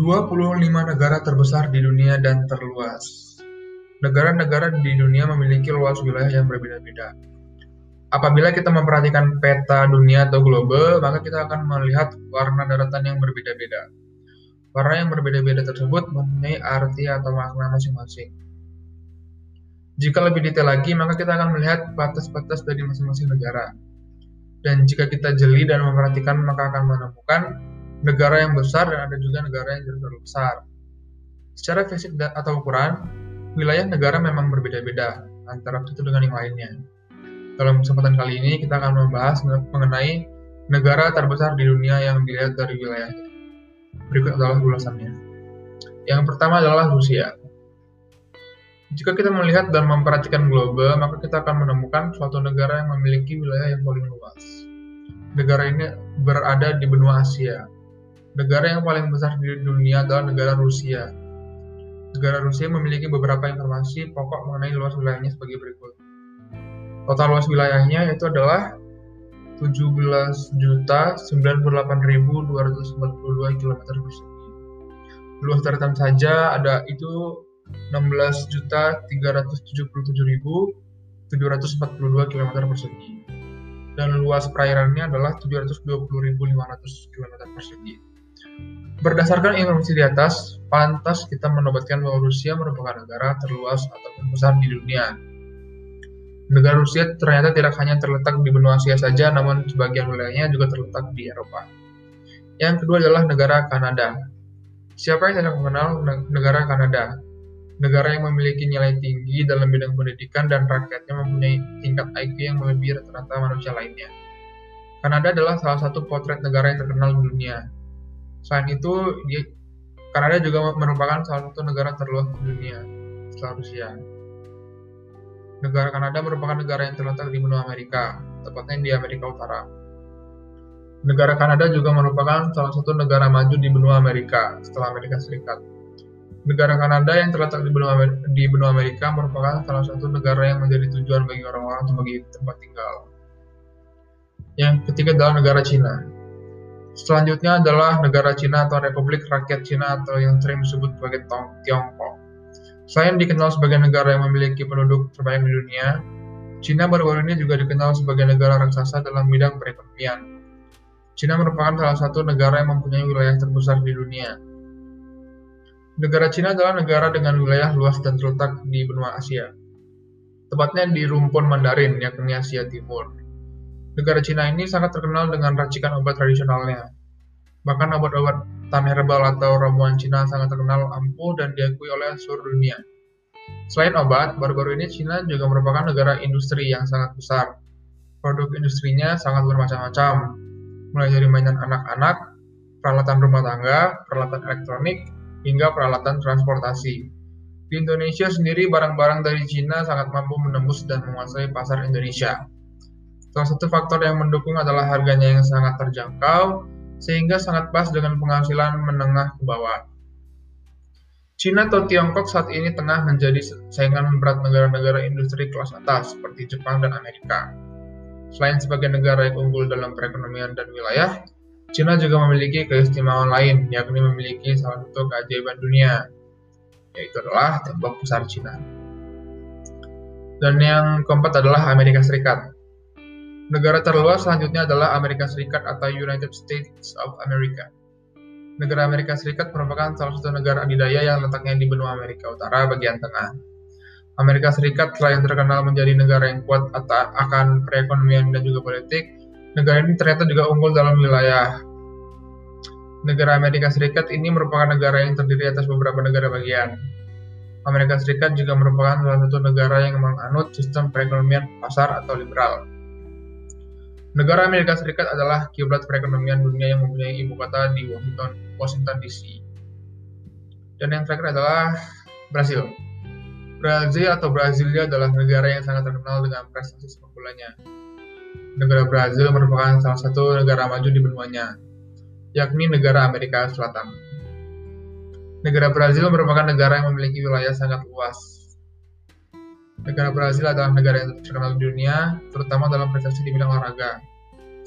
25 negara terbesar di dunia dan terluas. Negara-negara di dunia memiliki luas wilayah yang berbeda-beda. Apabila kita memperhatikan peta dunia atau global, maka kita akan melihat warna daratan yang berbeda-beda. Warna yang berbeda-beda tersebut mempunyai arti atau makna masing-masing. Jika lebih detail lagi, maka kita akan melihat batas-batas dari masing-masing negara. Dan jika kita jeli dan memperhatikan, maka akan menemukan negara yang besar dan ada juga negara yang tidak terlalu besar. Secara fisik atau ukuran, wilayah negara memang berbeda-beda antara satu dengan yang lainnya. Dalam kesempatan kali ini kita akan membahas mengenai negara terbesar di dunia yang dilihat dari wilayahnya. Berikut adalah ulasannya. Yang pertama adalah Rusia. Jika kita melihat dan memperhatikan global, maka kita akan menemukan suatu negara yang memiliki wilayah yang paling luas. Negara ini berada di benua Asia, Negara yang paling besar di dunia adalah negara Rusia. Negara Rusia memiliki beberapa informasi pokok mengenai luas wilayahnya sebagai berikut. Total luas wilayahnya itu adalah 17.098.242 km persegi. Luas daratan saja ada itu 16.377.742 km persegi. Dan luas perairannya adalah 720.500 km persegi. Berdasarkan informasi di atas, pantas kita menobatkan bahwa Rusia merupakan negara terluas atau terbesar di dunia. Negara Rusia ternyata tidak hanya terletak di benua Asia saja, namun sebagian wilayahnya juga terletak di Eropa. Yang kedua adalah negara Kanada. Siapa yang tidak mengenal negara Kanada? Negara yang memiliki nilai tinggi dalam bidang pendidikan dan rakyatnya mempunyai tingkat IQ yang melebihi rata-rata manusia lainnya. Kanada adalah salah satu potret negara yang terkenal di dunia, Selain itu, dia, Kanada juga merupakan salah satu negara terluas di dunia setelah Rusia. Negara Kanada merupakan negara yang terletak di benua Amerika, tepatnya di Amerika Utara. Negara Kanada juga merupakan salah satu negara maju di benua Amerika setelah Amerika Serikat. Negara Kanada yang terletak di benua, di benua Amerika merupakan salah satu negara yang menjadi tujuan bagi orang-orang sebagai tempat tinggal. Yang ketiga adalah negara Cina. Selanjutnya adalah negara Cina atau Republik Rakyat Cina atau yang sering disebut sebagai Tiongkok. Selain dikenal sebagai negara yang memiliki penduduk terbanyak di dunia, Cina baru-baru ini juga dikenal sebagai negara raksasa dalam bidang perekonomian. Cina merupakan salah satu negara yang mempunyai wilayah terbesar di dunia. Negara Cina adalah negara dengan wilayah luas dan terletak di benua Asia, tepatnya di rumpun Mandarin, yakni Asia Timur. Negara Cina ini sangat terkenal dengan racikan obat tradisionalnya. Bahkan obat-obat tan herbal atau ramuan Cina sangat terkenal ampuh dan diakui oleh seluruh dunia. Selain obat, baru-baru ini Cina juga merupakan negara industri yang sangat besar. Produk industrinya sangat bermacam-macam, mulai dari mainan anak-anak, peralatan rumah tangga, peralatan elektronik, hingga peralatan transportasi. Di Indonesia sendiri, barang-barang dari Cina sangat mampu menembus dan menguasai pasar Indonesia. Salah satu faktor yang mendukung adalah harganya yang sangat terjangkau, sehingga sangat pas dengan penghasilan menengah ke bawah. Cina atau Tiongkok saat ini tengah menjadi saingan berat negara-negara industri kelas atas seperti Jepang dan Amerika. Selain sebagai negara yang unggul dalam perekonomian dan wilayah, Cina juga memiliki keistimewaan lain, yakni memiliki salah satu keajaiban dunia, yaitu adalah tembok besar Cina. Dan yang keempat adalah Amerika Serikat. Negara terluas selanjutnya adalah Amerika Serikat atau United States of America. Negara Amerika Serikat merupakan salah satu negara adidaya yang letaknya di benua Amerika Utara bagian tengah. Amerika Serikat selain terkenal menjadi negara yang kuat akan perekonomian dan juga politik, negara ini ternyata juga unggul dalam wilayah. Negara Amerika Serikat ini merupakan negara yang terdiri atas beberapa negara bagian. Amerika Serikat juga merupakan salah satu negara yang menganut sistem perekonomian pasar atau liberal. Negara Amerika Serikat adalah kiblat perekonomian dunia yang mempunyai ibu kota di Washington, Washington DC. Dan yang terakhir adalah Brasil. Brazil atau Brasilia adalah negara yang sangat terkenal dengan prestasi sepak bolanya. Negara Brazil merupakan salah satu negara maju di benuanya, yakni negara Amerika Selatan. Negara Brazil merupakan negara yang memiliki wilayah sangat luas, Negara Brazil adalah negara yang terkenal di dunia, terutama dalam prestasi di bidang olahraga.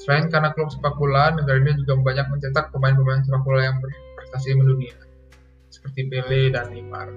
Selain karena klub sepak bola, negara ini juga banyak mencetak pemain-pemain sepak bola yang berprestasi mendunia. seperti Pele dan Neymar.